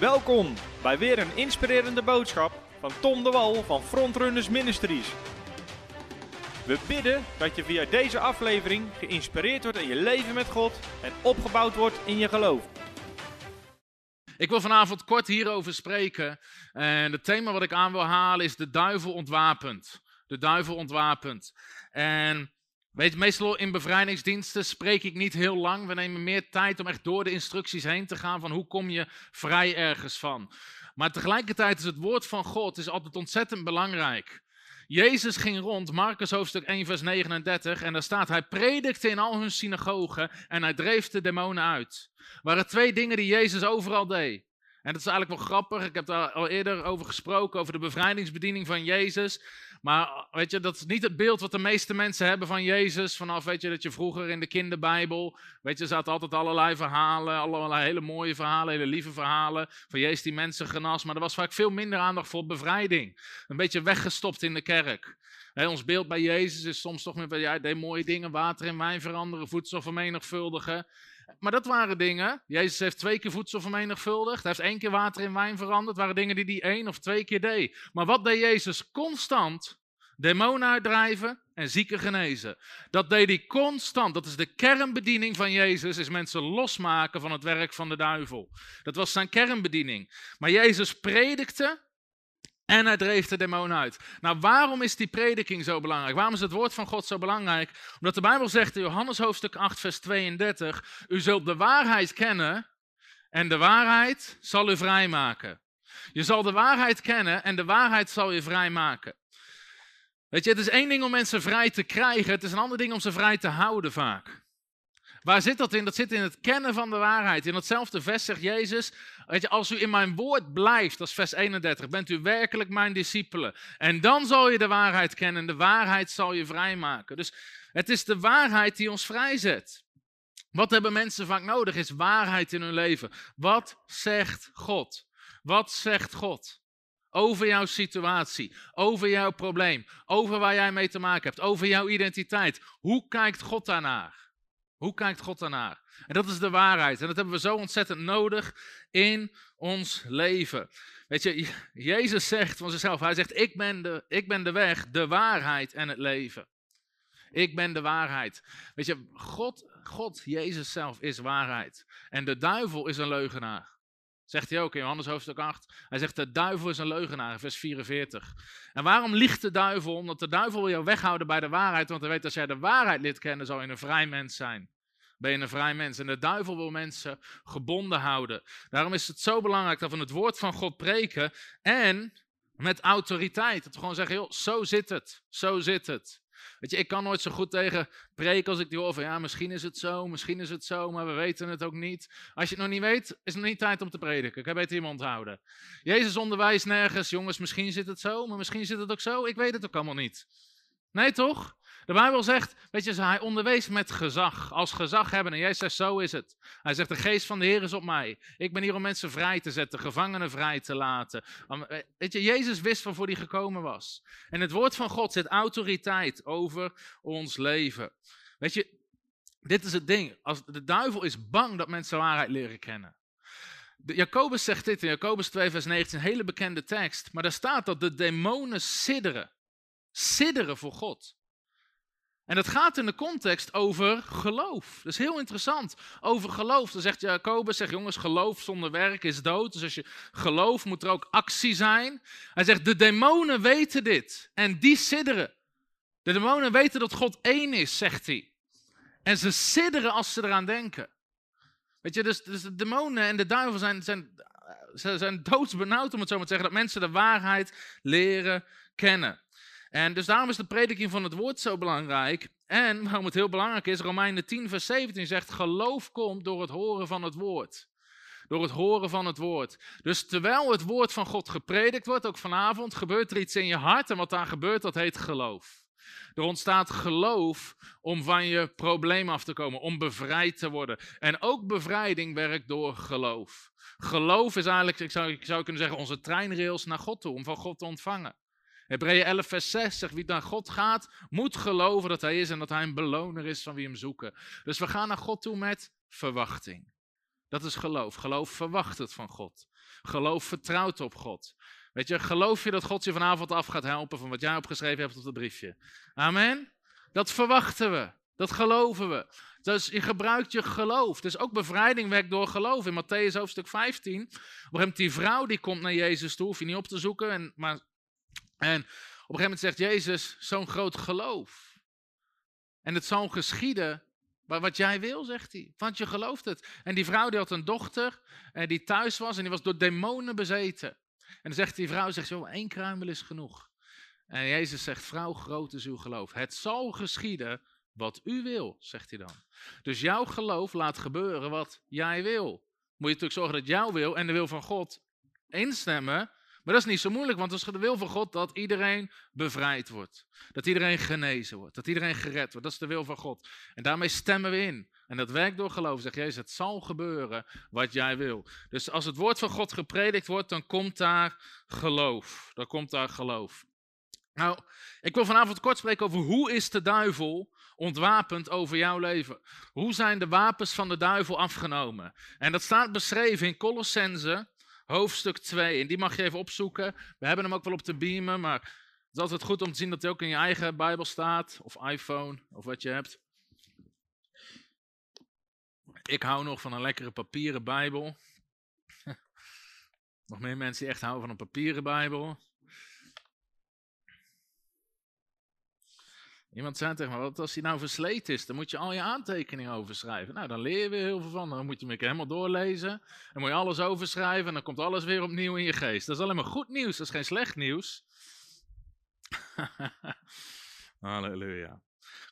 Welkom bij weer een inspirerende boodschap van Tom de Wal van Frontrunners Ministries. We bidden dat je via deze aflevering geïnspireerd wordt in je leven met God en opgebouwd wordt in je geloof. Ik wil vanavond kort hierover spreken. En het thema wat ik aan wil halen is de duivel ontwapend. De duivel ontwapend. En weet meestal in bevrijdingsdiensten spreek ik niet heel lang. We nemen meer tijd om echt door de instructies heen te gaan van hoe kom je vrij ergens van. Maar tegelijkertijd is het woord van God is altijd ontzettend belangrijk. Jezus ging rond, Marcus hoofdstuk 1, vers 39, en daar staat: Hij predikte in al hun synagogen en hij dreef de demonen uit. Er waren twee dingen die Jezus overal deed. En dat is eigenlijk wel grappig. Ik heb daar al eerder over gesproken, over de bevrijdingsbediening van Jezus. Maar weet je, dat is niet het beeld wat de meeste mensen hebben van Jezus. Vanaf, weet je, dat je vroeger in de kinderbijbel, weet je, zaten altijd allerlei verhalen, allerlei hele mooie verhalen, hele lieve verhalen van Jezus die mensen genas. Maar er was vaak veel minder aandacht voor bevrijding. Een beetje weggestopt in de kerk. Ons beeld bij Jezus is soms toch meer, ja, deed mooie dingen, water in wijn veranderen, voedsel vermenigvuldigen. Maar dat waren dingen. Jezus heeft twee keer voedsel vermenigvuldigd. Hij heeft één keer water in wijn veranderd. Waren dingen die hij één of twee keer deed. Maar wat deed Jezus constant? Demonen uitdrijven en zieken genezen. Dat deed hij constant. Dat is de kernbediening van Jezus, is mensen losmaken van het werk van de duivel. Dat was zijn kernbediening. Maar Jezus predikte en hij dreef de demon uit. Nou, waarom is die prediking zo belangrijk? Waarom is het woord van God zo belangrijk? Omdat de Bijbel zegt in Johannes hoofdstuk 8, vers 32: U zult de waarheid kennen en de waarheid zal u vrijmaken. Je zal de waarheid kennen en de waarheid zal je vrijmaken. Weet je, het is één ding om mensen vrij te krijgen, het is een ander ding om ze vrij te houden vaak. Waar zit dat in? Dat zit in het kennen van de waarheid. In datzelfde vers zegt Jezus, weet je, als u in mijn woord blijft, dat is vers 31, bent u werkelijk mijn discipelen. En dan zal je de waarheid kennen en de waarheid zal je vrijmaken. Dus het is de waarheid die ons vrijzet. Wat hebben mensen vaak nodig? Is waarheid in hun leven. Wat zegt God? Wat zegt God? Over jouw situatie, over jouw probleem, over waar jij mee te maken hebt, over jouw identiteit. Hoe kijkt God daarnaar? Hoe kijkt God daarnaar? En dat is de waarheid. En dat hebben we zo ontzettend nodig in ons leven. Weet je, Jezus zegt van zichzelf, hij zegt, ik ben de, ik ben de weg, de waarheid en het leven. Ik ben de waarheid. Weet je, God, God, Jezus zelf is waarheid. En de duivel is een leugenaar. Zegt hij ook in Johannes hoofdstuk 8. Hij zegt, de duivel is een leugenaar, vers 44. En waarom liegt de duivel? Omdat de duivel wil jou weghouden bij de waarheid. Want hij weet, als jij de waarheid lid kennen, zal je een vrij mens zijn. Ben je een vrij mens. En de duivel wil mensen gebonden houden. Daarom is het zo belangrijk dat we het woord van God preken. En met autoriteit. Dat we gewoon zeggen, joh, zo zit het. Zo zit het. Weet je, ik kan nooit zo goed tegen preken als ik die hoor van ja, misschien is het zo, misschien is het zo, maar we weten het ook niet. Als je het nog niet weet, is het nog niet tijd om te prediken. Ik heb beter je mond houden. Jezus onderwijst nergens, jongens, misschien zit het zo, maar misschien zit het ook zo. Ik weet het ook allemaal niet. Nee, toch? De Bijbel zegt, weet je, hij onderwees met gezag. Als gezag hebben. En jij zegt, zo is het. Hij zegt, de geest van de Heer is op mij. Ik ben hier om mensen vrij te zetten, gevangenen vrij te laten. Eh, weet je, Jezus wist waarvoor hij gekomen was. En het woord van God zet autoriteit over ons leven. Weet je, dit is het ding. Als, de duivel is bang dat mensen waarheid leren kennen. Jacobus zegt dit in Jacobus 2, vers 19, een hele bekende tekst. Maar daar staat dat de demonen sidderen. Sidderen voor God. En dat gaat in de context over geloof. Dat is heel interessant. Over geloof. Dan zegt Jacobus, zegt jongens, geloof zonder werk is dood. Dus als je gelooft, moet er ook actie zijn. Hij zegt, de demonen weten dit. En die sidderen. De demonen weten dat God één is, zegt hij. En ze sidderen als ze eraan denken. Weet je, dus, dus de demonen en de duivel zijn, zijn, zijn doodsbenauwd, om het zo maar te zeggen, dat mensen de waarheid leren kennen. En dus daarom is de prediking van het woord zo belangrijk. En waarom het heel belangrijk is, Romeinen 10, vers 17 zegt: geloof komt door het horen van het woord. Door het horen van het woord. Dus terwijl het woord van God gepredikt wordt, ook vanavond, gebeurt er iets in je hart. En wat daar gebeurt, dat heet geloof. Er ontstaat geloof om van je probleem af te komen, om bevrijd te worden. En ook bevrijding werkt door geloof. Geloof is eigenlijk, ik zou, ik zou kunnen zeggen, onze treinrails naar God toe, om van God te ontvangen. Hebreeën 11, vers 6 zegt: Wie naar God gaat, moet geloven dat Hij is en dat Hij een beloner is van wie hem zoeken. Dus we gaan naar God toe met verwachting. Dat is geloof. Geloof verwacht het van God. Geloof vertrouwt op God. Weet je, geloof je dat God je vanavond af gaat helpen van wat jij opgeschreven hebt op het briefje? Amen? Dat verwachten we. Dat geloven we. Dus je gebruikt je geloof. Dus ook bevrijding werkt door geloof. In Matthäus hoofdstuk 15, waarom die vrouw die komt naar Jezus toe, hoef je niet op te zoeken. En, maar, en op een gegeven moment zegt Jezus, zo'n groot geloof. En het zal geschieden wat jij wil, zegt hij. Want je gelooft het. En die vrouw die had een dochter en eh, die thuis was en die was door demonen bezeten. En dan zegt die vrouw, zegt, joh, één kruimel is genoeg. En Jezus zegt, vrouw, groot is uw geloof. Het zal geschieden wat u wil, zegt hij dan. Dus jouw geloof laat gebeuren wat jij wil. Moet je natuurlijk zorgen dat jouw wil en de wil van God instemmen. Maar dat is niet zo moeilijk, want het is de wil van God dat iedereen bevrijd wordt. Dat iedereen genezen wordt. Dat iedereen gered wordt. Dat is de wil van God. En daarmee stemmen we in. En dat werkt door geloof. Zeg Jezus, het zal gebeuren wat jij wil. Dus als het woord van God gepredikt wordt, dan komt daar geloof. Dan komt daar geloof. Nou, ik wil vanavond kort spreken over hoe is de duivel ontwapend over jouw leven. Hoe zijn de wapens van de duivel afgenomen? En dat staat beschreven in Colossense hoofdstuk 2. En die mag je even opzoeken. We hebben hem ook wel op de beamen, maar het is altijd goed om te zien dat hij ook in je eigen Bijbel staat, of iPhone, of wat je hebt. Ik hou nog van een lekkere papieren Bijbel. nog meer mensen die echt houden van een papieren Bijbel. Iemand zei tegen me, wat als hij nou versleten is, dan moet je al je aantekeningen overschrijven. Nou, dan leer je weer heel veel van. Dan moet je hem helemaal doorlezen. Dan moet je alles overschrijven en dan komt alles weer opnieuw in je geest. Dat is alleen maar goed nieuws, dat is geen slecht nieuws. Halleluja.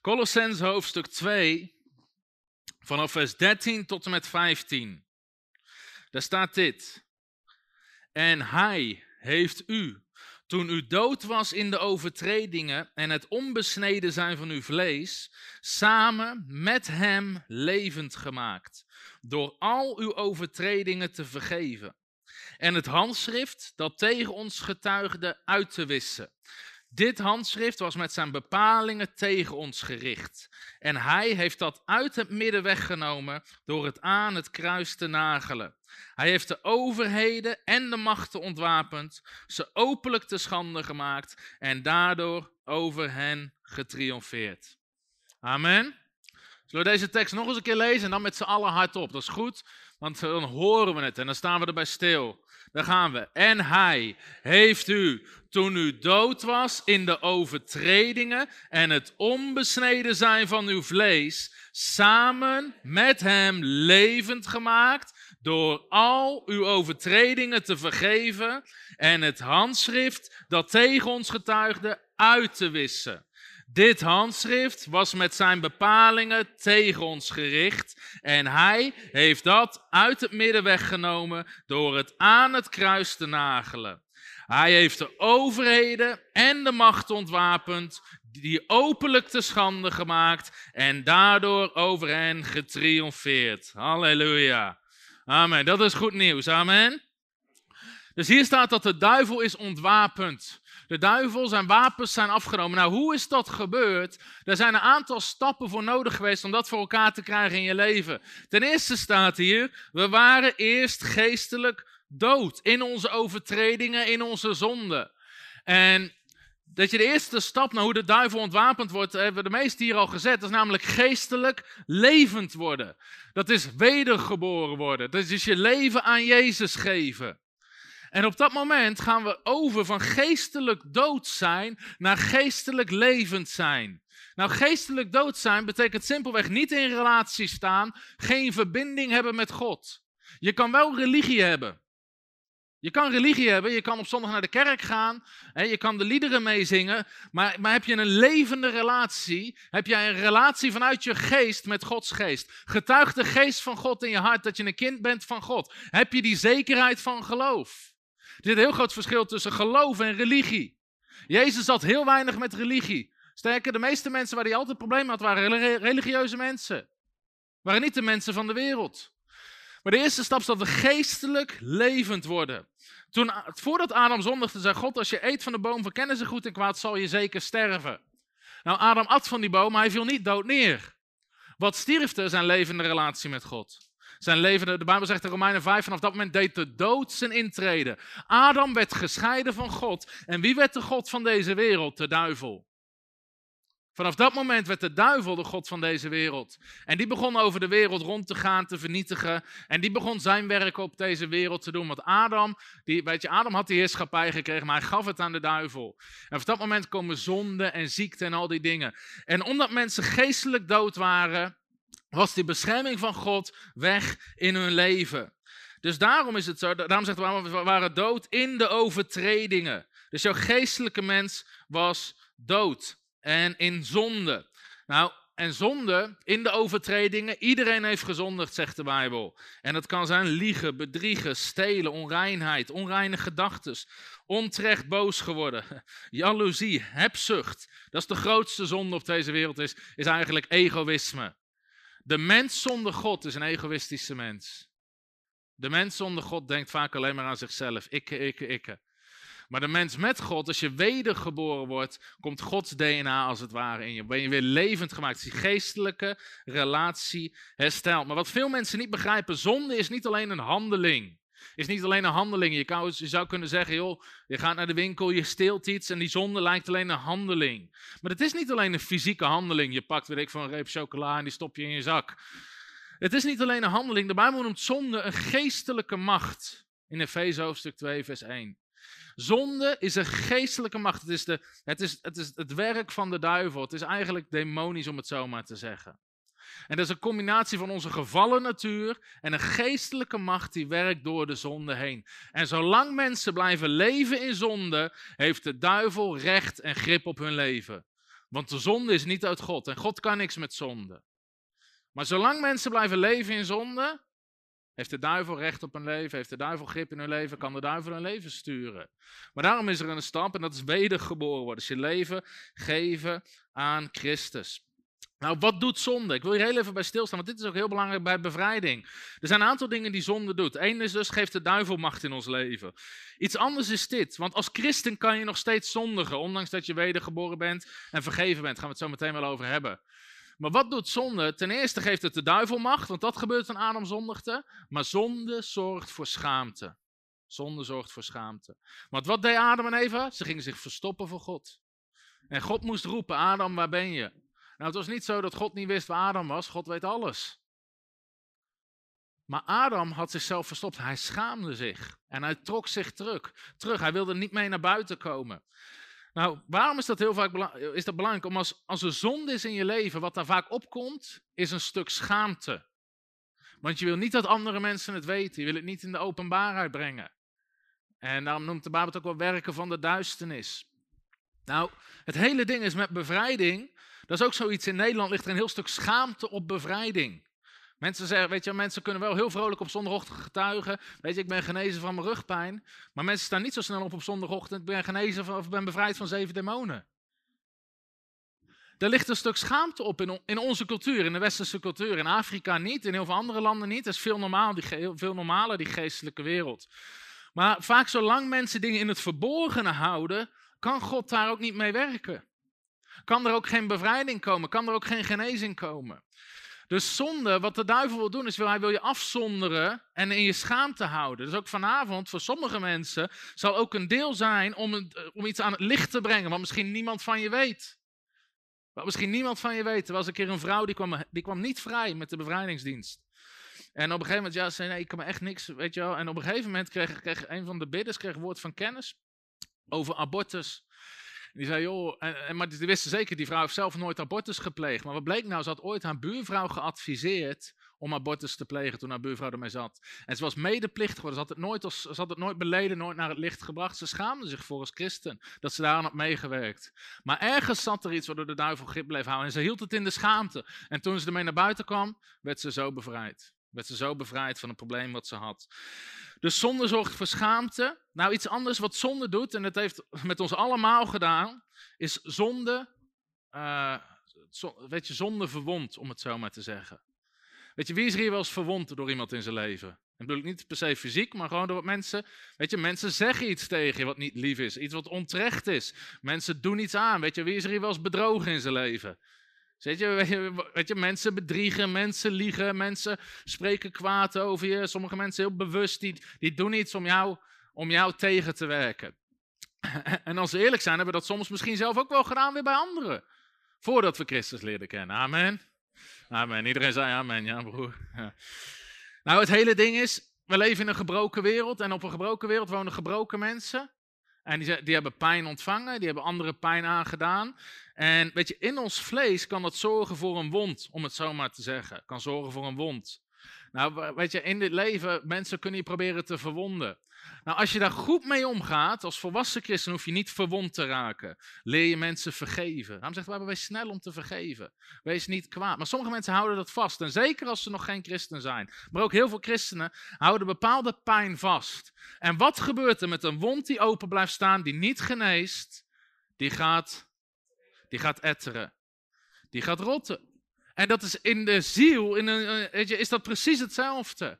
Colossens hoofdstuk 2, vanaf vers 13 tot en met 15. Daar staat dit. En hij heeft u toen u dood was in de overtredingen en het onbesneden zijn van uw vlees, samen met hem levend gemaakt, door al uw overtredingen te vergeven. En het handschrift dat tegen ons getuigde uit te wissen. Dit handschrift was met zijn bepalingen tegen ons gericht. En hij heeft dat uit het midden weggenomen door het aan het kruis te nagelen. Hij heeft de overheden en de machten ontwapend, ze openlijk te schande gemaakt en daardoor over hen getriomfeerd. Amen. Zullen we deze tekst nog eens een keer lezen en dan met z'n allen hardop? Dat is goed, want dan horen we het en dan staan we erbij stil. Daar gaan we. En hij heeft u, toen u dood was in de overtredingen en het onbesneden zijn van uw vlees, samen met hem levend gemaakt door al uw overtredingen te vergeven en het handschrift dat tegen ons getuigde uit te wissen. Dit handschrift was met zijn bepalingen tegen ons gericht en hij heeft dat uit het midden weggenomen door het aan het kruis te nagelen. Hij heeft de overheden en de macht ontwapend, die openlijk te schande gemaakt en daardoor over hen getriomfeerd. Halleluja. Amen. Dat is goed nieuws. Amen. Dus hier staat dat de duivel is ontwapend. De duivel, zijn wapens zijn afgenomen. Nou, hoe is dat gebeurd? Er zijn een aantal stappen voor nodig geweest om dat voor elkaar te krijgen in je leven. Ten eerste staat hier, we waren eerst geestelijk dood in onze overtredingen, in onze zonden. En dat je de eerste stap naar hoe de duivel ontwapend wordt, hebben we de meeste hier al gezet. Dat is namelijk geestelijk levend worden. Dat is wedergeboren worden. Dat is je leven aan Jezus geven. En op dat moment gaan we over van geestelijk dood zijn naar geestelijk levend zijn. Nou, geestelijk dood zijn betekent simpelweg niet in relatie staan, geen verbinding hebben met God. Je kan wel religie hebben. Je kan religie hebben, je kan op zondag naar de kerk gaan, hè, je kan de liederen meezingen, maar, maar heb je een levende relatie? Heb jij een relatie vanuit je geest met Gods geest? Getuigt de geest van God in je hart dat je een kind bent van God? Heb je die zekerheid van geloof? Er zit een heel groot verschil tussen geloof en religie. Jezus had heel weinig met religie. Sterker, de meeste mensen waar hij altijd problemen had, waren religieuze mensen. Waren niet de mensen van de wereld. Maar de eerste stap is dat we geestelijk levend worden. Toen, voordat Adam zondigde, zei God, als je eet van de boom van kennis en goed en kwaad, zal je zeker sterven. Nou, Adam at van die boom, maar hij viel niet dood neer. Wat stierfde zijn levende relatie met God. Zijn leven, de Bijbel zegt in Romeinen 5, vanaf dat moment deed de dood zijn intrede. Adam werd gescheiden van God. En wie werd de God van deze wereld? De duivel. Vanaf dat moment werd de duivel de God van deze wereld. En die begon over de wereld rond te gaan, te vernietigen. En die begon zijn werk op deze wereld te doen. Want Adam, die, weet je, Adam had die heerschappij gekregen, maar hij gaf het aan de duivel. En vanaf dat moment komen zonde en ziekte en al die dingen. En omdat mensen geestelijk dood waren, was die bescherming van God weg in hun leven. Dus daarom is het zo, daarom zegt de we waren dood in de overtredingen. Dus jouw geestelijke mens was dood en in zonde. Nou, en zonde in de overtredingen. Iedereen heeft gezondigd, zegt de Bijbel. En dat kan zijn liegen, bedriegen, stelen, onreinheid, onreine gedachten, onterecht boos geworden, jaloezie, hebzucht. Dat is de grootste zonde op deze wereld, is, is eigenlijk egoïsme. De mens zonder God is een egoïstische mens. De mens zonder God denkt vaak alleen maar aan zichzelf. Ikke, ikke, ikke. Maar de mens met God, als je wedergeboren wordt, komt Gods DNA als het ware in je. Ben je weer levend gemaakt. Die geestelijke relatie herstelt. Maar wat veel mensen niet begrijpen, zonde is niet alleen een handeling. Is niet alleen een handeling. Je, kan, zou kunnen zeggen, joh, je gaat naar de winkel, je steelt iets en die zonde lijkt alleen een handeling. Maar het is niet alleen een fysieke handeling. Je pakt, weet ik, van een reep chocola en die stop je in je zak. Het is niet alleen een handeling. De Bijbel noemt zonde een geestelijke macht. In Efeze hoofdstuk 2, vers 1. Zonde is een geestelijke macht. Het is, de, het, is, het is het werk van de duivel. Het is eigenlijk demonisch, om het zo maar te zeggen. En dat is een combinatie van onze gevallen natuur en een geestelijke macht die werkt door de zonde heen. En zolang mensen blijven leven in zonde, heeft de duivel recht en grip op hun leven. Want de zonde is niet uit God en God kan niks met zonde. Maar zolang mensen blijven leven in zonde, heeft de duivel recht op hun leven? Heeft de duivel grip in hun leven? Kan de duivel hun leven sturen? Maar daarom is er een stap en dat is wedergeboren worden. Dus je leven geven aan Christus. Nou, wat doet zonde? Ik wil hier heel even bij stilstaan, want dit is ook heel belangrijk bij bevrijding. Er zijn een aantal dingen die zonde doet. Eén is dus, geeft de duivel macht in ons leven. Iets anders is dit, want als christen kan je nog steeds zondigen, ondanks dat je wedergeboren bent en vergeven bent. Daar gaan we het zo meteen wel over hebben. Maar wat doet zonde? Ten eerste geeft het de duivel macht, want dat gebeurt toen Adam zondigde. Maar zonde zorgt voor schaamte. Zonde zorgt voor schaamte. Want wat deed Adam en Eva? Ze gingen zich verstoppen voor God. En God moest roepen, Adam, waar ben je? Nou, het was niet zo dat God niet wist waar Adam was. God weet alles. Maar Adam had zichzelf verstopt. Hij schaamde zich. En hij trok zich terug. terug. Hij wilde niet mee naar buiten komen. Nou, waarom is dat heel vaak is dat belangrijk? Om als, als er zonde is in je leven, wat daar vaak opkomt, is een stuk schaamte. Want je wil niet dat andere mensen het weten. Je wil het niet in de openbaarheid brengen. En daarom noemt de Bijbel het ook wel werken van de duisternis. Nou, het hele ding is met bevrijding. Dat is ook zoiets. In Nederland ligt er een heel stuk schaamte op bevrijding. Mensen zeggen, weet je, mensen kunnen wel heel vrolijk op zondagochtend getuigen. Weet je, ik ben genezen van mijn rugpijn. Maar mensen staan niet zo snel op op zondagochtend. Ik ben genezen van, of ben bevrijd van zeven demonen. Er ligt een stuk schaamte op in, in, onze cultuur, in de westerse cultuur. In Afrika niet, in heel veel andere landen niet. Het is veel, normaal, die, veel normaler, die geestelijke wereld. Maar vaak zolang mensen dingen in het verborgene houden, kan God daar ook niet mee werken. Kan er ook geen bevrijding komen, kan er ook geen genezing komen. Dus zonde, wat de duivel wil doen, is wil, hij wil je afzonderen en in je schaamte houden. Dus ook vanavond, voor sommige mensen, zal ook een deel zijn om, eh, om iets aan het licht te brengen, wat misschien niemand van je weet. Wat misschien niemand van je weet. Er was een keer een vrouw, die kwam, die kwam niet vrij met de bevrijdingsdienst. En op een gegeven moment, ja, zei nee, ik kan me echt niks, weet je wel. En op een gegeven moment kreeg, een van de bidders kreeg woord van kennis over abortus. Die zei, joh, en, maar die wisten zeker, die vrouw heeft zelf nooit abortus gepleegd. Maar wat bleek nou, ze had ooit haar buurvrouw geadviseerd om abortus te plegen toen haar buurvrouw ermee zat. En ze was medeplichtig geworden, ze had, het nooit als, ze had het nooit beleden, nooit naar het licht gebracht. Ze schaamde zich voor als christen, dat ze daar had meegewerkt. Maar ergens zat er iets waardoor de duivel grip bleef houden en ze hield het in de schaamte. En toen ze ermee naar buiten kwam, werd ze zo bevrijd. Werd ze zo bevrijd van het probleem wat ze had. Dus zonde zorgt voor schaamte. Nou, iets anders wat zonde doet, en dat heeft met ons allemaal gedaan, is zonde, uh, weet je, zonde verwond, om het zo maar te zeggen. Weet je, wie is er hier wel eens verwond door iemand in zijn leven? En bedoel ik niet per se fysiek, maar gewoon door wat mensen. Weet je, mensen zeggen iets tegen je wat niet lief is, iets wat onterecht is. Mensen doen iets aan. Weet je, wie is er hier wel eens bedrogen in zijn leven? Weet je, weet, je, mensen bedriegen, mensen liegen, mensen spreken kwaad over je. Sommige mensen heel bewust, die, die doen iets om jou, om jou tegen te werken. En als we eerlijk zijn, hebben we dat soms misschien zelf ook wel gedaan weer bij anderen. Voordat we Christus leerden kennen. Amen. Amen. Iedereen zei amen, ja broer. Nou, het hele ding is, we leven in een gebroken wereld. En op een gebroken wereld wonen gebroken mensen. En die, die hebben pijn ontvangen, die hebben andere pijn aangedaan. En weet je, in ons vlees kan dat zorgen voor een wond, om het zo maar te zeggen. Kan zorgen voor een wond. Nou, weet je, in dit leven, mensen kunnen je proberen te verwonden. Nou, als je daar goed mee omgaat, als volwassen christen, hoef je niet verwond te raken. Leer je mensen vergeven. Daarom zegt de wees snel om te vergeven. Wees niet kwaad. Maar sommige mensen houden dat vast. En zeker als ze nog geen christen zijn. Maar ook heel veel christenen houden bepaalde pijn vast. En wat gebeurt er met een wond die open blijft staan, die niet geneest? Die gaat, die gaat etteren. Die gaat rotten. En dat is in de ziel, in een, je, is dat precies hetzelfde.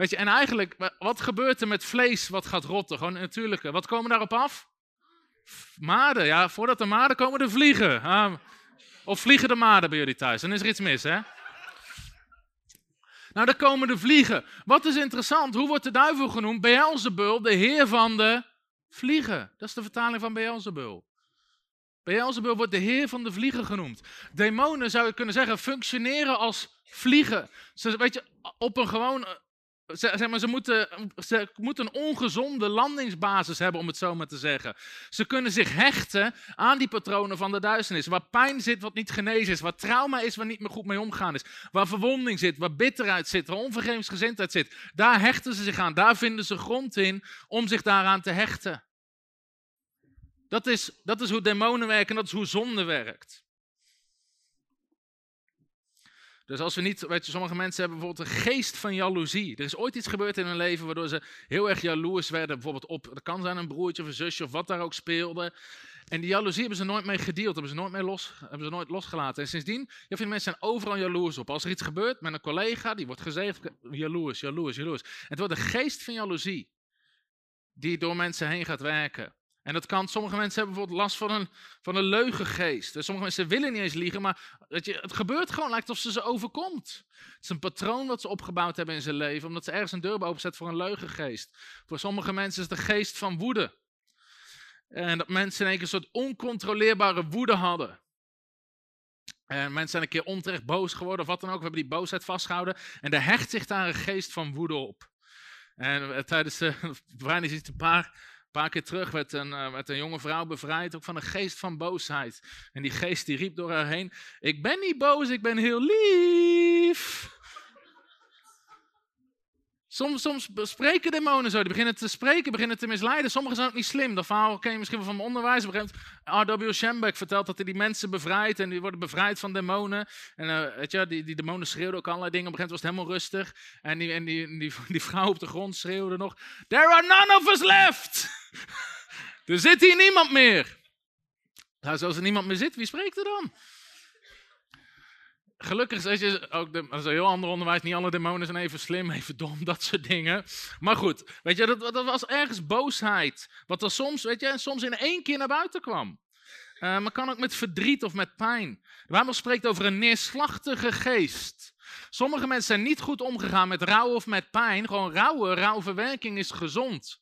Weet je, en eigenlijk, wat gebeurt er met vlees wat gaat rotten? Gewoon natuurlijke. Wat komen daarop af? Maden, ja. Voordat de maden komen de vliegen. Ah, of vliegen de maden bij jullie thuis? Dan is er iets mis, hè? Nou, dan komen de vliegen. Wat is interessant, hoe wordt de duivel genoemd? Beelzebul, de heer van de vliegen. Dat is de vertaling van Beelzebul. Beelzebul wordt de heer van de vliegen genoemd. Demonen, zou je kunnen zeggen, functioneren als vliegen. Ze, weet je, op een gewoon Maar, ze, moeten, ze moeten een ongezonde landingsbasis hebben, om het zo maar te zeggen. Ze kunnen zich hechten aan die patronen van de duisternis. Waar pijn zit wat niet genezen is. Waar trauma is waar niet meer goed mee omgaan is. Waar verwonding zit, waar bitterheid zit, waar onvergevingsgezindheid zit. Daar hechten ze zich aan. Daar vinden ze grond in om zich daaraan te hechten. Dat is, dat is hoe demonen werken en dat is hoe zonde werkt. Dus als we niet, weet je, sommige mensen hebben bijvoorbeeld een geest van jaloezie. Er is ooit iets gebeurd in hun leven waardoor ze heel erg jaloers werden. Bijvoorbeeld op, dat kan zijn een broertje of een zusje of wat daar ook speelde. En die jaloezie hebben ze nooit mee gedeeld, hebben ze nooit, mee los, hebben ze nooit losgelaten. En sindsdien, je vindt mensen zijn overal jaloers op. Als er iets gebeurt met een collega, die wordt gezegd, jaloers, jaloers, jaloers. Het wordt een geest van jaloezie die door mensen heen gaat werken. En dat kan, sommige mensen hebben bijvoorbeeld last van een, van een leugengeest. Dus sommige mensen willen niet eens liegen, maar weet je, het gebeurt gewoon, lijkt alsof ze ze overkomt. Het is een patroon wat ze opgebouwd hebben in zijn leven, omdat ze ergens een deur openzet voor een leugengeest. Voor sommige mensen is het de geest van woede. En dat mensen in een, een soort oncontroleerbare woede hadden. En mensen zijn een keer onterecht boos geworden of wat dan ook. We hebben die boosheid vastgehouden. En er hecht zich daar een geest van woede op. En eh, tijdens de bevrijding is het een paar een paar keer terug werd een, uh, werd een jonge vrouw bevrijd, ook van een geest van boosheid. En die geest die riep door haar heen, ik ben niet boos, ik ben heel lief. Soms, soms spreken demonen zo, die beginnen te spreken, beginnen te misleiden. Sommigen zijn ook niet slim. Dat verhaal ken je misschien wel van mijn onderwijs. Op R.W. Schembeck vertelt dat hij die mensen bevrijdt en die worden bevrijd van demonen. En uh, weet je, die, die demonen schreeuwden ook allerlei dingen. Op een gegeven moment was het helemaal rustig. En die, en die, die, die vrouw op de grond schreeuwde nog, There are none of us left! er zit hier niemand meer. Nou, zoals er niemand meer zit, wie spreekt er dan? Gelukkig is je ook, de, dat is een heel ander onderwijs, niet alle demonen zijn even slim, even dom, dat soort dingen. Maar goed, weet je, dat, dat was ergens boosheid. Wat er soms, weet je, soms in één keer naar buiten kwam. Uh, maar kan ook met verdriet of met pijn. De spreekt over een neerslachtige geest. Sommige mensen zijn niet goed omgegaan met rouw of met pijn. Gewoon rouwen, rouwverwerking is gezond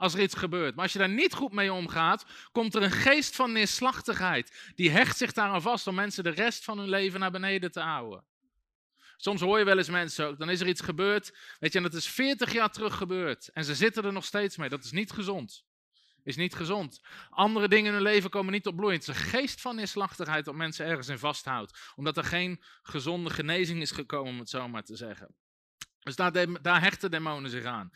als er iets gebeurt. Maar als je daar niet goed mee omgaat, komt er een geest van neerslachtigheid. Die hecht zich daaraan vast om mensen de rest van hun leven naar beneden te houden. Soms hoor je wel eens mensen ook, dan is er iets gebeurd, weet je, en dat is 40 jaar terug gebeurd. En ze zitten er nog steeds mee. Dat is niet gezond. Is niet gezond. Andere dingen in hun leven komen niet op bloei. Het is een geest van neerslachtigheid dat mensen ergens in vasthoudt. Omdat er geen gezonde genezing is gekomen, om het zo maar te zeggen. Dus daar, daar hechten demonen zich aan.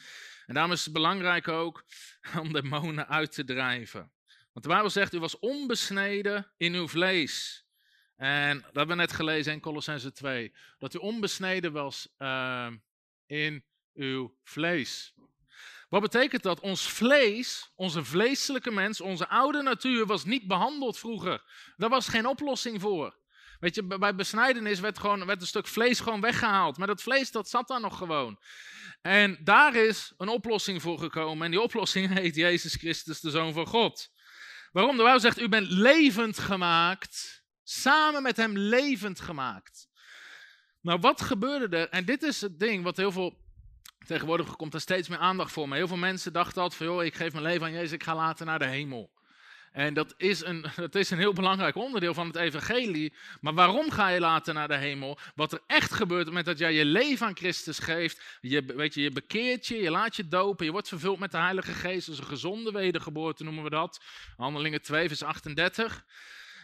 En daarom is het belangrijk ook om demonen uit te drijven. Want de Bijbel zegt, u was onbesneden in uw vlees. En dat hebben we net gelezen in Colossense 2. Dat u onbesneden was uh, in uw vlees. Wat betekent dat? Ons vlees, onze vleeselijke mens, onze oude natuur was niet behandeld vroeger. Daar was geen oplossing voor. Weet je, bij besnijdenis werd, gewoon, werd een stuk vlees gewoon weggehaald. Maar dat vlees, dat zat daar nog gewoon. En daar is een oplossing voor gekomen. En die oplossing heet Jezus Christus, de Zoon van God. Waarom? De Bijbel zegt, u bent levend gemaakt Samen met hem levend gemaakt. Nou, wat gebeurde er? En dit is het ding wat heel veel. Tegenwoordig komt er steeds meer aandacht voor. Maar heel veel mensen dachten altijd van, joh, ik geef mijn leven aan Jezus, ik ga later naar de hemel. En dat is, een, dat is een heel belangrijk onderdeel van het evangelie. Maar waarom ga je later naar de hemel? Wat er echt gebeurt moment dat jij je leven aan Christus geeft. Je, weet je, je bekeert je, je laat je dopen, je wordt vervuld met de Heilige Geest. Dat is een gezonde wedergeboorte noemen we dat. Handelingen 2 vers 38.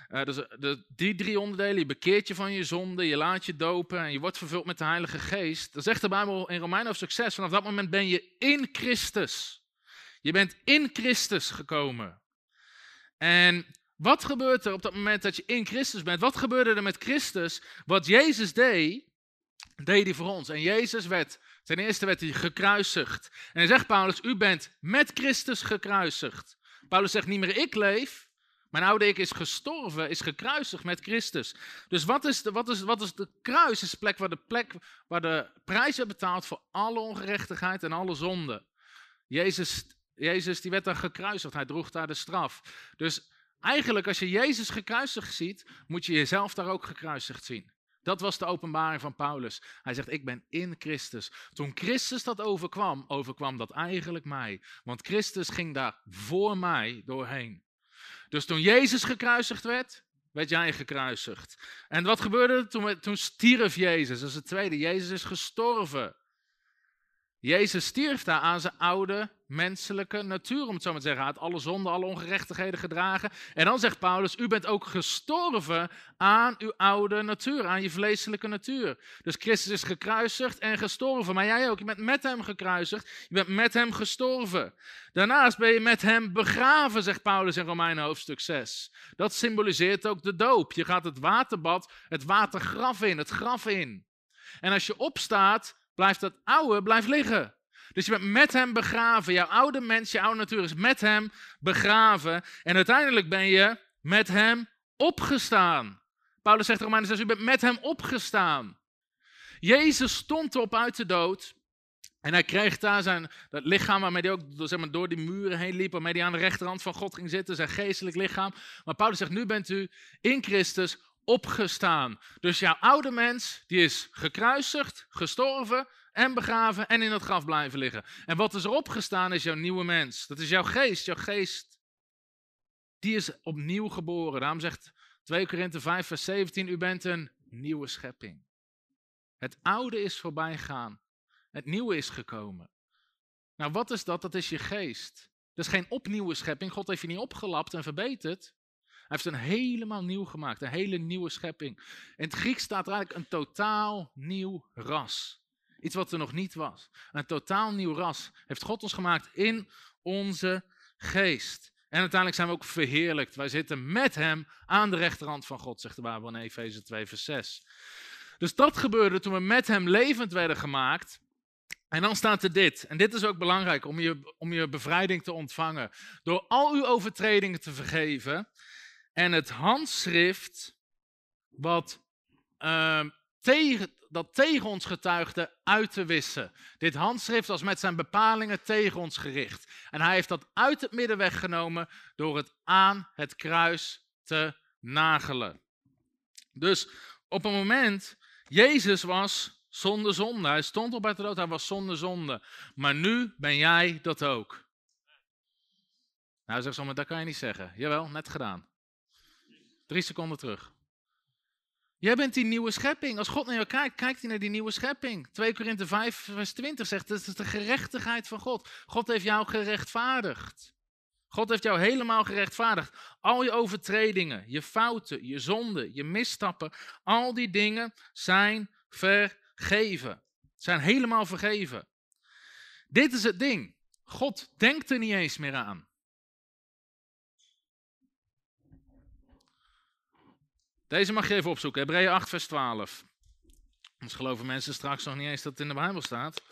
Uh, dus de, die drie onderdelen, je bekeert je van je zonde, je laat je dopen en je wordt vervuld met de Heilige Geest. Dan zegt de Bijbel in Romeinen over succes, vanaf dat moment ben je in Christus. Je bent in Christus gekomen. En wat gebeurt er op dat moment dat je in Christus bent? Wat gebeurde er met Christus? Wat Jezus deed, deed hij voor ons. En Jezus werd, ten eerste werd hij gekruisigd. En hij zegt Paulus, u bent met Christus gekruisigd. Paulus zegt niet meer ik leef, mijn oude ik is gestorven, is gekruisigd met Christus. Dus wat is de, wat is, wat is de kruis? is de plek waar de, plek waar de prijs werd betaald voor alle ongerechtigheid en alle zonde. Jezus, Jezus die werd daar gekruisigd, hij droeg daar de straf. Dus eigenlijk als je Jezus gekruisigd ziet, moet je jezelf daar ook gekruisigd zien. Dat was de openbaring van Paulus. Hij zegt, ik ben in Christus. Toen Christus dat overkwam, overkwam dat eigenlijk mij. Want Christus ging daar voor mij doorheen. Dus toen Jezus gekruisigd werd, werd jij gekruisigd. En wat gebeurde er? Toen, toen stierf Jezus. Dat is het tweede. Jezus is gestorven. Jezus stierf daar aan zijn oude menselijke natuur, om het zo maar te zeggen. Hij had alle zonden, alle ongerechtigheden gedragen. En dan zegt Paulus, u bent ook gestorven aan uw oude natuur, aan je vleeselijke natuur. Dus Christus is gekruisigd en gestorven, maar jij ook. Je bent met hem gekruisigd, je bent met hem gestorven. Daarnaast ben je met hem begraven, zegt Paulus in Romeinen hoofdstuk 6. Dat symboliseert ook de doop. Je gaat het waterbad, het watergraf in, het graf in. En als je opstaat, blijft dat oude blijft liggen. Dus je bent met hem begraven. Jouw oude mens, je oude natuur is met hem begraven. En uiteindelijk ben je met hem opgestaan. Paulus zegt in Romeinen 6, u bent met hem opgestaan. Jezus stond op uit de dood. En hij kreeg daar zijn dat lichaam waarmee hij ook zeg maar, door die muren heen liep, waarmee hij aan de rechterhand van God ging zitten, zijn geestelijk lichaam. Maar Paulus zegt, nu bent u in Christus opgestaan. Dus jouw oude mens, die is gekruisigd, gestorven en begraven en in het graf blijven liggen. En wat is er opgestaan is jouw nieuwe mens. Dat is jouw geest, jouw geest. Die is opnieuw geboren. Daarom zegt 2 Korinthe 5 vers 17, u bent een nieuwe schepping. Het oude is voorbij gegaan. Het nieuwe is gekomen. Nou, wat is dat? Dat is je geest. Dat is geen opnieuwe schepping. God heeft je niet opgelapt en verbeterd. Hij heeft een helemaal nieuw gemaakt, een hele nieuwe schepping. In het Grieks staat er eigenlijk een totaal nieuw ras. Iets wat er nog niet was. Een totaal nieuw ras heeft God ons gemaakt in onze geest. En uiteindelijk zijn we ook verheerlijkt. Wij zitten met hem aan de rechterhand van God, zegt de Bijbel in Efeze 2, vers 6. Dus dat gebeurde toen we met hem levend werden gemaakt. En dan staat er dit, en dit is ook belangrijk om je, om je bevrijding te ontvangen. Door al uw overtredingen te vergeven en het handschrift wat uh, tegen, dat tegen ons getuigde uit te wissen. Dit handschrift was met zijn bepalingen tegen ons gericht. En hij heeft dat uit het midden weggenomen door het aan het kruis te nagelen. Dus op een moment, Jezus was zonder zonde. Hij stond op uit de dood, hij was zonder zonde. Maar nu ben jij dat ook. Nou, zeg zo, maar dat kan je niet zeggen. Jawel, net gedaan. Drie seconden terug. Jij bent die nieuwe schepping. Als God naar jou kijkt, kijkt hij naar die nieuwe schepping. 2 Korinthe 5, vers 20 zegt, dat is de gerechtigheid van God. God heeft jou gerechtvaardigd. God heeft jou helemaal gerechtvaardigd. Al je overtredingen, je fouten, je zonden, je misstappen, al die dingen zijn vergeven. Zijn helemaal vergeven. Dit is het ding. God denkt er niet eens meer aan. Deze mag je even opzoeken. Hebreeën 8, vers 12. Anders geloven mensen straks nog niet eens dat het in de Bijbel staat.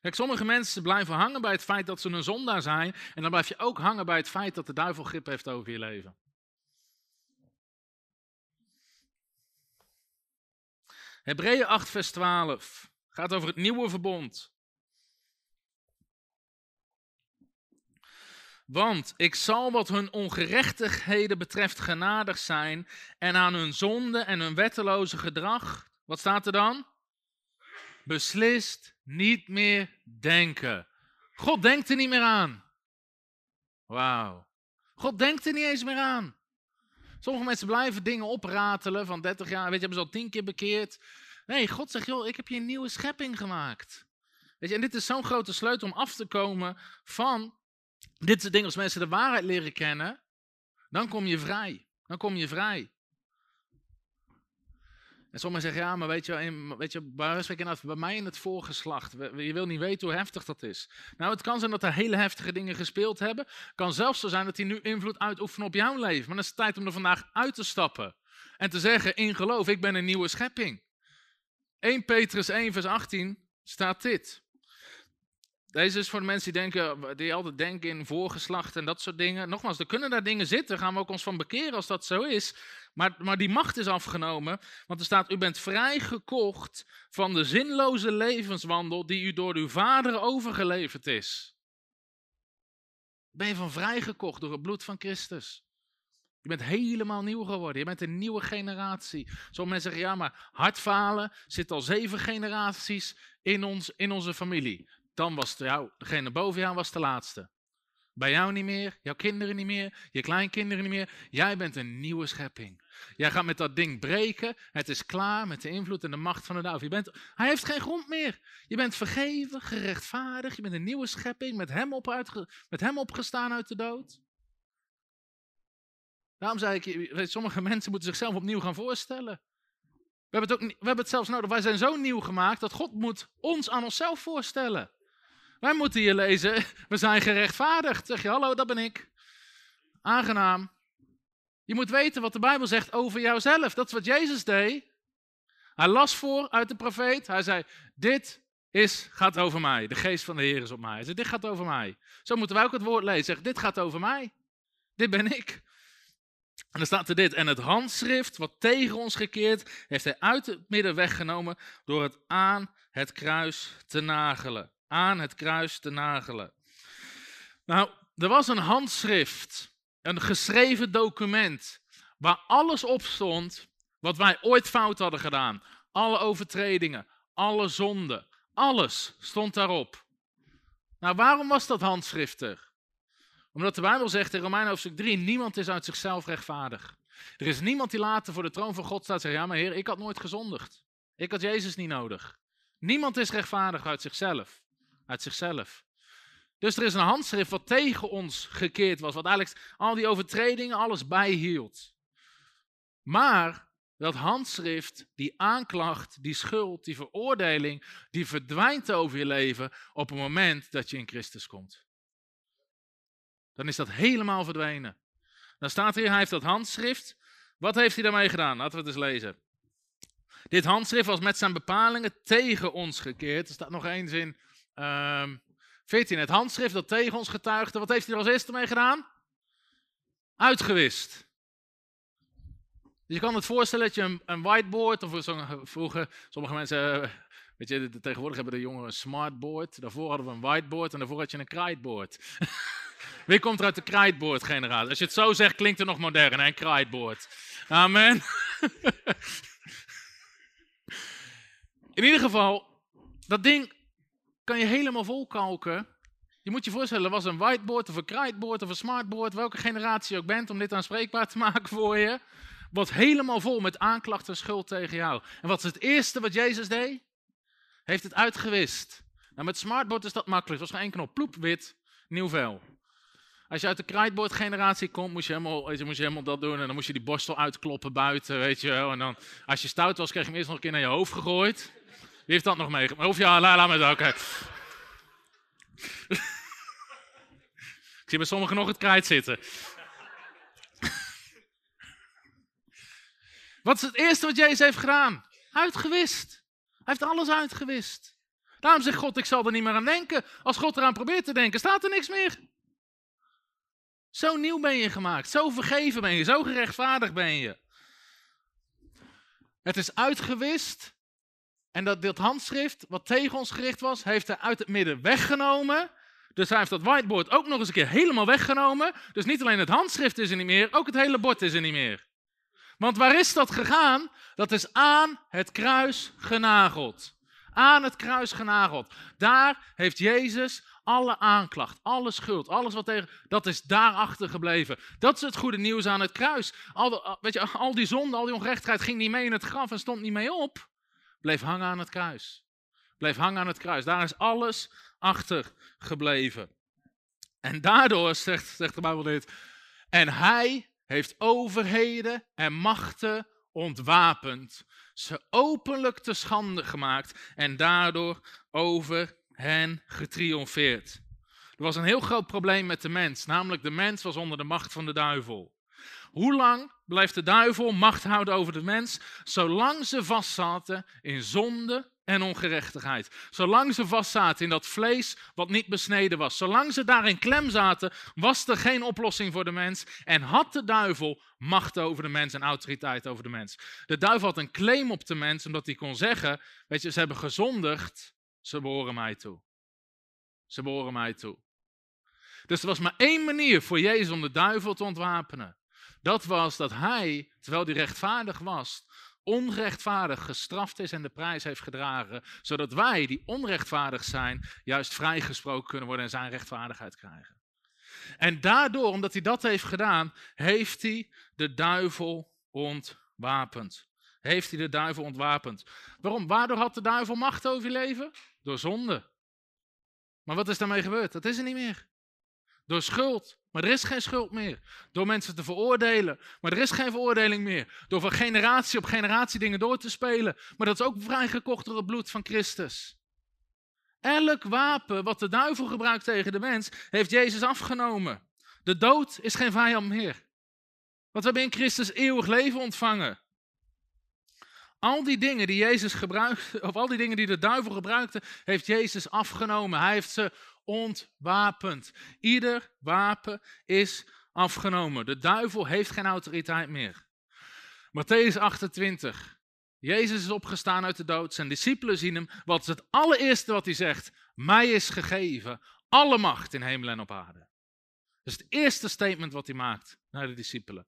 Kijk, sommige mensen blijven hangen bij het feit dat ze een zondaar zijn. En dan blijf je ook hangen bij het feit dat de duivel grip heeft over je leven. Hebreeën 8, vers 12 gaat over het nieuwe verbond. Want ik zal wat hun ongerechtigheden betreft genadig zijn en aan hun zonde en hun wetteloze gedrag, wat staat er dan? Beslist niet meer denken. God denkt er niet meer aan. Wauw. God denkt er niet eens meer aan. Sommige mensen blijven dingen opratelen van 30 jaar, weet je, hebben ze al tien keer bekeerd. Nee, God zegt, joh, ik heb je een nieuwe schepping gemaakt. Weet je, en dit is zo'n grote sleutel om af te komen van dit soort dingen. Als mensen de waarheid leren kennen, dan kom je vrij. Dan kom je vrij. En sommigen zeggen, ja, maar weet je, in, weet je bij mij in het voorgeslacht, je wil niet weten hoe heftig dat is. Nou, het kan zijn dat er hele heftige dingen gespeeld hebben. Het kan zelfs zo zijn dat die nu invloed uitoefenen op jouw leven. Maar dan is het tijd om er vandaag uit te stappen. En te zeggen, in geloof, ik ben een nieuwe schepping. 1 Petrus 1 vers 18 staat dit. Deze is voor de mensen die, denken, die altijd denken in voorgeslacht en dat soort dingen. Nogmaals, er kunnen daar dingen zitten, gaan we ook ons van bekeren als dat zo is. Maar, maar die macht is afgenomen, want er staat, u bent vrijgekocht van de zinloze levenswandel die u door uw vader overgeleverd is. Ben je van vrijgekocht door het bloed van Christus. Je bent helemaal nieuw geworden. Je bent een nieuwe generatie. Sommige mensen zeggen, ja, maar hartfalen zit al zeven generaties in, ons, in onze familie. Dan was jou, degene boven jou was de laatste. Bij jou niet meer, jouw kinderen niet meer, je kleinkinderen niet meer. Jij bent een nieuwe schepping. Jij gaat met dat ding breken. Het is klaar met de invloed en de macht van de duivel. Bent, hij heeft geen grond meer. Je bent vergeven, gerechtvaardigd. Je bent een nieuwe schepping, met hem, op uitge, met hem opgestaan uit de dood. Daarom zei ik, sommige mensen moeten zichzelf opnieuw gaan voorstellen. We hebben, het ook, we hebben het zelfs nodig. Wij zijn zo nieuw gemaakt dat God moet ons aan onszelf voorstellen. Wij moeten hier lezen, we zijn gerechtvaardigd. Zeg je, hallo, dat ben ik. Aangenaam. Je moet weten wat de Bijbel zegt over jouzelf. Dat is wat Jezus deed. Hij las voor uit de profeet. Hij zei, dit is, gaat over mij. De geest van de Heer is op mij. Hij zei, dit gaat over mij. Zo moeten wij ook het woord lezen. Zeg, dit gaat over mij. Dit ben ik. En dan staat er dit. En het handschrift wat tegen ons gekeerd, heeft hij uit het midden weggenomen door het aan het kruis te nagelen aan het kruis te nagelen. Nou, er was een handschrift, een geschreven document, waar alles op stond wat wij ooit fout hadden gedaan. Alle overtredingen, alle zonden, alles stond daarop. Nou, waarom was dat handschrift er? Omdat de Bijbel zegt in Romeinen hoofdstuk 3, niemand is uit zichzelf rechtvaardig. Er is niemand die later voor de troon van God staat en zegt, ja maar heer, ik had nooit gezondigd. Ik had Jezus niet nodig. Niemand is rechtvaardig uit zichzelf uit zichzelf. Dus er is een handschrift wat tegen ons gekeerd was, wat eigenlijk al die overtredingen, alles bijhield. Maar dat handschrift, die aanklacht, die schuld, die veroordeling, die verdwijnt over je leven op het moment dat je in Christus komt. Dan is dat helemaal verdwenen. Dan staat hier, hij heeft dat handschrift. Wat heeft hij daarmee gedaan? Laten we het eens lezen. Dit handschrift was met zijn bepalingen tegen ons gekeerd. Er staat nog eens in Um, ehm, 14. Het handschrift dat tegen ons getuigde. Wat heeft hij er als eerste mee gedaan? Uitgewist. Dus je kan het voorstellen dat je een, een whiteboard, of vroeger, sommige mensen, eh, weet je, tegenwoordig hebben de jongeren een smartboard. Daarvoor hadden we een whiteboard en daarvoor had je een krijtboard. Wie komt er uit de krijtboard generatie? Als je het zo zegt, klinkt het nog modern, een krijtboard. Amen. In ieder geval, dat ding kan je helemaal volkalken. Je moet je voorstellen, er was een whiteboard of een krijtboard of een smartboard, welke generatie je ook bent, om dit aanspreekbaar te maken voor je. Wat helemaal vol met aanklachten en schuld tegen jou. En wat is het eerste wat Jezus deed? Heeft het uitgewist. Nou, met smartboard is dat makkelijk. Het was geen knop. Ploep, wit, nieuw vel. Als je uit de krijtboard generatie komt, moest je, helemaal, moest je helemaal dat doen. En dan moest je die borstel uitkloppen buiten, weet je wel. En dan, als je stout was, kreeg je hem eerst nog een keer naar je hoofd gegooid. Wie heeft dat nog meegemaakt? Of ja, laat, laat me dat. Ik zie bij sommigen nog het krijt zitten. Wat is het eerste wat Jezus heeft gedaan? Uitgewist. Hij heeft alles uitgewist. Daarom zegt God, ik zal er niet meer aan denken. Als God eraan probeert te denken, staat er niks meer. Zo nieuw ben je gemaakt. Zo vergeven ben je. Zo gerechtvaardigd ben je. Het is uitgewist. En dat, dat handschrift, wat tegen ons gericht was, heeft hij uit het midden weggenomen. Dus hij heeft dat whiteboard ook nog eens een keer helemaal weggenomen. Dus niet alleen het handschrift is er niet meer, ook het hele bord is er niet meer. Want waar is dat gegaan? Dat is aan het kruis genageld. Aan het kruis genageld. Daar heeft Jezus alle aanklacht, alle schuld, alles wat tegen, dat is daar achtergebleven. Dat is het goede nieuws aan het kruis. Al, weet je, al die zonde, al die ongerechtigheid ging niet mee in het graf en stond niet mee op. Bleef hangen aan het kruis. Bleef hangen aan het kruis. Daar is alles achtergebleven. En daardoor, zegt, zegt de Bijbel dit, en hij heeft overheden en machten ontwapend, ze openlijk te schande gemaakt en daardoor over hen getriomfeerd. Er was een heel groot probleem met de mens, namelijk de mens was onder de macht van de duivel. Hoe lang blijft de duivel macht houden over de mens? Zolang ze vastzaten in zonde en ongerechtigheid. Zolang ze vastzaten in dat vlees wat niet besneden was. Zolang ze daarin klem zaten, was er geen oplossing voor de mens. En had de duivel macht over de mens en autoriteit over de mens. De duivel had een claim op de mens, omdat hij kon zeggen: Weet je, ze hebben gezondigd, ze behoren mij toe. Ze behoren mij toe. Dus er was maar één manier voor Jezus om de duivel te ontwapenen. Dat was dat hij, terwijl hij rechtvaardig was, onrechtvaardig gestraft is en de prijs heeft gedragen, zodat wij, die onrechtvaardig zijn, juist vrijgesproken kunnen worden en zijn rechtvaardigheid krijgen. En daardoor, omdat hij dat heeft gedaan, heeft hij de duivel ontwapend. Heeft hij de duivel ontwapend. Waarom? Waardoor had de duivel macht over je leven? Door zonde. Maar wat is daarmee gebeurd? Dat is er niet meer. Door schuld. Maar er is geen schuld meer. Door mensen te veroordelen. Maar er is geen veroordeling meer. Door van generatie op generatie dingen door te spelen. Maar dat is ook vrijgekocht door het bloed van Christus. Elk wapen wat de duivel gebruikt tegen de mens, heeft Jezus afgenomen. De dood is geen vijand meer. Want we hebben in Christus eeuwig leven ontvangen. Al die dingen die Jezus gebruikte, of al die dingen die de duivel gebruikte, heeft Jezus afgenomen. Hij heeft ze ontwapend. Ieder wapen is afgenomen. De duivel heeft geen autoriteit meer. Matthäus 28. Jezus is opgestaan uit de dood. Zijn discipelen zien hem. Wat is het allereerste wat hij zegt? Mij is gegeven alle macht in hemel en op aarde. Dat is het eerste statement wat hij maakt naar de discipelen.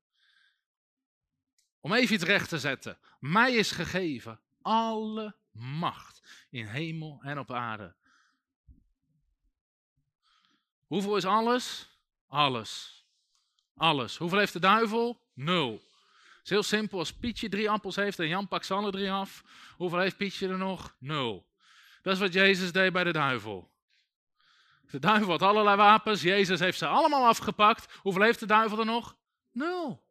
Om even iets recht te zetten. Mij is gegeven alle macht in hemel en op aarde. Hoeveel is alles? Alles. Alles. Hoeveel heeft de duivel? Nul. Het is heel simpel. Als Pietje drie appels heeft en Jan pakt ze alle drie af, hoeveel heeft Pietje er nog? Nul. Dat is wat Jezus deed bij de duivel. De duivel had allerlei wapens. Jezus heeft ze allemaal afgepakt. Hoeveel heeft de duivel er nog? Nul.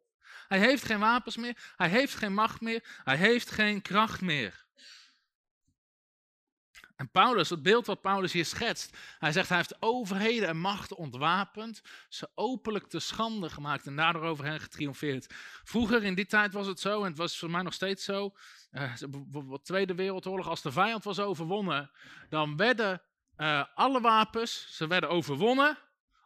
Hij heeft geen wapens meer. Hij heeft geen macht meer. Hij heeft geen kracht meer. En Paulus, het beeld wat Paulus hier schetst, hij zegt hij heeft overheden en machten ontwapend, ze openlijk te schande gemaakt en daardoor over hen getriomfeerd. Vroeger in die tijd was het zo, en het was voor mij nog steeds zo, de Tweede Wereldoorlog, als de vijand was overwonnen, dan werden uh, alle wapens, ze werden overwonnen,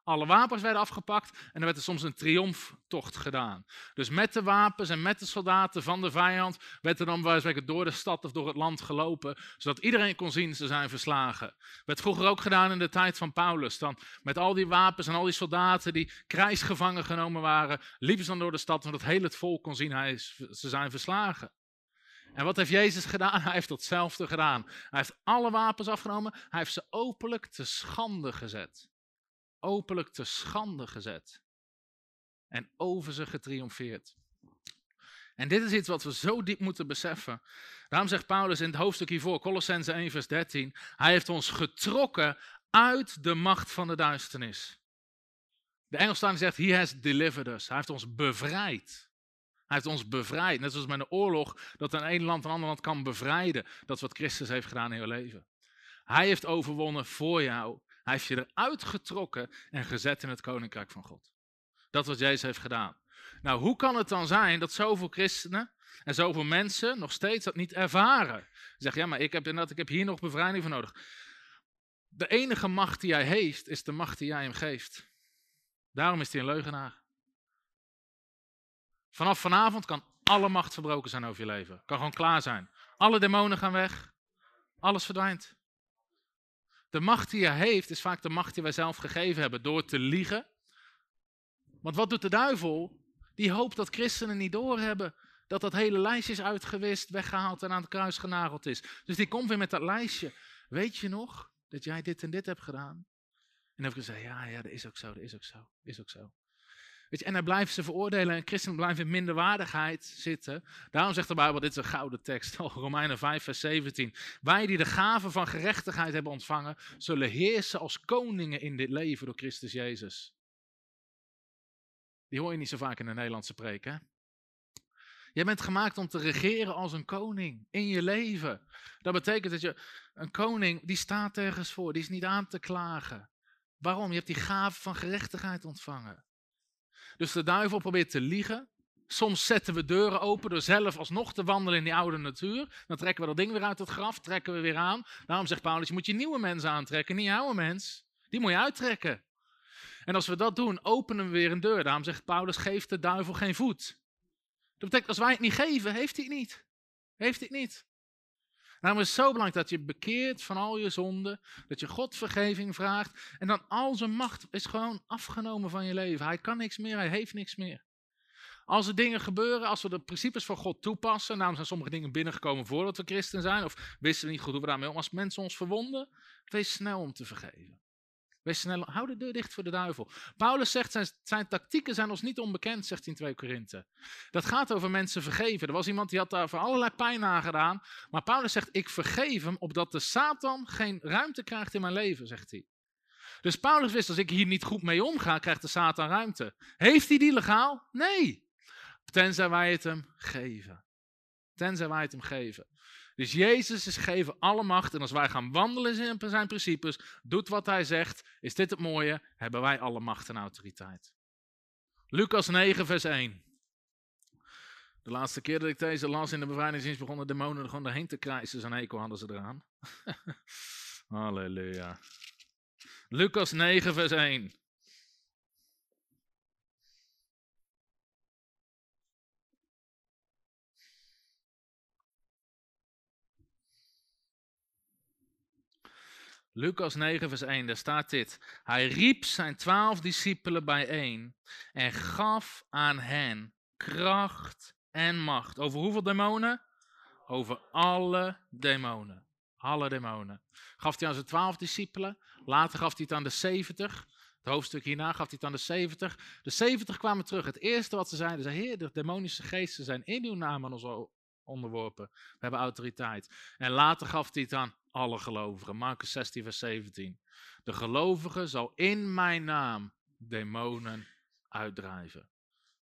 alle wapens werden afgepakt en er werd er soms een triomftocht gedaan. Dus met de wapens en met de soldaten van de vijand werd er dan door de stad of door het land gelopen, zodat iedereen kon zien ze zijn verslagen. Werd vroeger ook gedaan in de tijd van Paulus. Dan met al die wapens en al die soldaten die krijgsgevangen genomen waren, liepen ze dan door de stad, zodat heel het volk kon zien hij is, ze zijn verslagen. En wat heeft Jezus gedaan? Hij heeft hetzelfde gedaan. Hij heeft alle wapens afgenomen. Hij heeft ze openlijk te schande gezet openlijk te schande gezet en over ze getriomfeerd. En dit is iets wat we zo diep moeten beseffen. Daarom zegt Paulus in het hoofdstuk hiervoor, Colossense 1, vers 13, hij heeft ons getrokken uit de macht van de duisternis. De Engelstaande zegt, he has delivered us. Hij heeft ons bevrijd. Hij heeft ons bevrijd. Net zoals met een oorlog, dat een een land een ander land kan bevrijden. Dat is wat Christus heeft gedaan in je leven. Hij heeft overwonnen voor jou. Hij heeft je eruit getrokken en gezet in het koninkrijk van God. Dat wat Jezus heeft gedaan. Nou, hoe kan het dan zijn dat zoveel christenen en zoveel mensen nog steeds dat niet ervaren? Ze zeggen, ja, maar ik heb, ik heb hier nog bevrijding voor nodig. De enige macht die hij heeft, is de macht die jij hem geeft. Daarom is hij een leugenaar. Vanaf vanavond kan alle macht verbroken zijn over je leven. Kan gewoon klaar zijn. Alle demonen gaan weg. Alles verdwijnt. De macht die hij heeft, is vaak de macht die wij zelf gegeven hebben door te liegen. Want wat doet de duivel? Die hoopt dat christenen niet doorhebben dat dat hele lijstje is uitgewist, weggehaald en aan het kruis genageld is. Dus die komt weer met dat lijstje. Weet je nog dat jij dit en dit hebt gedaan? En dan heb ik gezegd, ja, ja, dat is ook zo, dat is ook zo, is ook zo. En dan blijven ze veroordelen en christenen blijven in minderwaardigheid zitten. Daarom zegt de Bijbel, dit is een gouden tekst, Romeinen 5 vers 17. Wij die de gave van gerechtigheid hebben ontvangen, zullen heersen als koningen in dit leven door Christus Jezus. Die hoor je niet zo vaak in de Nederlandse preek, hè? Jij bent gemaakt om te regeren als een koning in je leven. Dat betekent dat je een koning, die staat ergens voor, die is niet aan te klagen. Waarom? Je hebt die gave van gerechtigheid ontvangen. Dus de duivel probeert te liegen. Soms zetten we deuren open door zelf alsnog te wandelen in die oude natuur. Dan trekken we dat ding weer uit het graf, trekken we weer aan. Daarom zegt Paulus, je moet je nieuwe mens aantrekken, niet oude mens. Die moet je uittrekken. En als we dat doen, openen we weer een deur. Daarom zegt Paulus, geeft de duivel geen voet. Dat betekent, als wij het niet geven, heeft hij het niet. Heeft hij het niet. Daarom is het zo belangrijk dat je bekeert van al je zonden, dat je God vergeving vraagt en dan al zijn macht is gewoon afgenomen van je leven. Hij kan niks meer, hij heeft niks meer. Als er dingen gebeuren, als we de principes van God toepassen, daarom zijn sommige dingen binnengekomen voordat we christen zijn, of wisten we niet goed hoe we daarmee om, als mensen ons verwonden, wees snel om te vergeven. Wees snel, hou de deur dicht voor de duivel. Paulus zegt, zijn, zijn tactieken zijn ons niet onbekend, zegt hij in 2 Korinthe. Dat gaat over mensen vergeven. Er was iemand die had daar voor allerlei pijn aangedaan. Maar Paulus zegt, ik vergeef hem, opdat de Satan geen ruimte krijgt in mijn leven, zegt hij. Dus Paulus wist, als ik hier niet goed mee omga, krijgt de Satan ruimte. Heeft hij die legaal? Nee. Tenzij wij het hem geven. Tenzij wij het hem geven. Dus Jezus is gegeven alle macht. En als wij gaan wandelen in zijn principes, doet wat hij zegt, is dit het mooie, hebben wij alle macht en autoriteit. Lucas 9, vers 1. De laatste keer dat ik deze las in de bevrijdingsdienst begonnen demonen er gewoon doorheen te krijsen. Zo'n eco hadden ze eraan. Halleluja. Lucas 9, vers 1. Lucas 9, vers 1, daar staat dit. Hij riep zijn twaalf discipelen bijeen en gaf aan hen kracht en macht. Over hoeveel demonen? Over alle demonen. Alle demonen. Gaf hij aan zijn twaalf discipelen. Later gaf hij het aan de zeventig. Het hoofdstuk hierna gaf hij het aan de zeventig. De zeventig kwamen terug. Het eerste wat ze zeiden, ze Heer, de demonische geesten zijn in uw naam aan ons onderworpen. We hebben autoriteit. En later gaf hij het aan alle gelovigen. Marcus 16, vers 17. De gelovige zal in mijn naam demonen uitdrijven.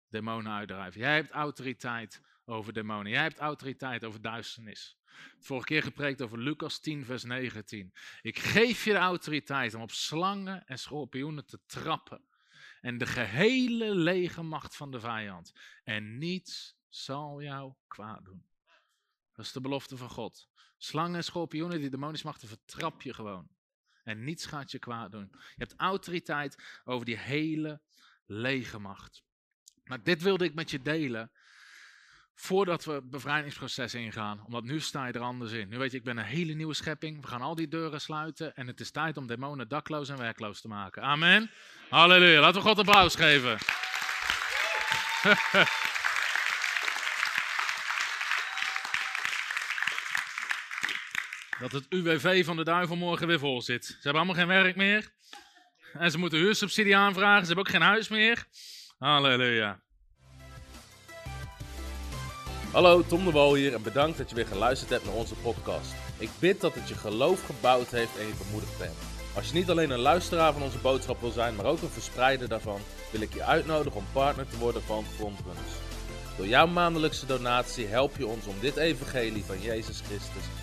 Demonen uitdrijven. Jij hebt autoriteit over demonen. Jij hebt autoriteit over duisternis. Vorige keer gepreekt over Lucas 10, vers 19. Ik geef je de autoriteit om op slangen en schorpioenen te trappen. En de gehele lege macht van de vijand. En niets zal jou kwaad doen. Dat is de belofte van God. Slangen en schorpioenen, die demonische machten, vertrap je gewoon. En niets gaat je kwaad doen. Je hebt autoriteit over die hele lege macht. Maar dit wilde ik met je delen. Voordat we het bevrijdingsproces ingaan. Omdat nu sta je er anders in. Nu weet je, ik ben een hele nieuwe schepping. We gaan al die deuren sluiten. En het is tijd om demonen dakloos en werkloos te maken. Amen. Halleluja. Laten we God applaus geven. dat het UWV van de duivel morgen weer vol zit. Ze hebben allemaal geen werk meer. En ze moeten huursubsidie aanvragen. Ze hebben ook geen huis meer. Halleluja. Hallo, Tom de Wol hier en bedankt dat je weer geluisterd hebt naar onze podcast. Ik bid dat het je geloof gebouwd heeft en je bemoedigd bent. Als je niet alleen een luisteraar van onze boodschap wil zijn, maar ook een verspreider daarvan, wil ik je uitnodigen om partner te worden van Frontrunners. Door jouw maandelijkse donatie help je ons om dit evangelie van Jezus Christus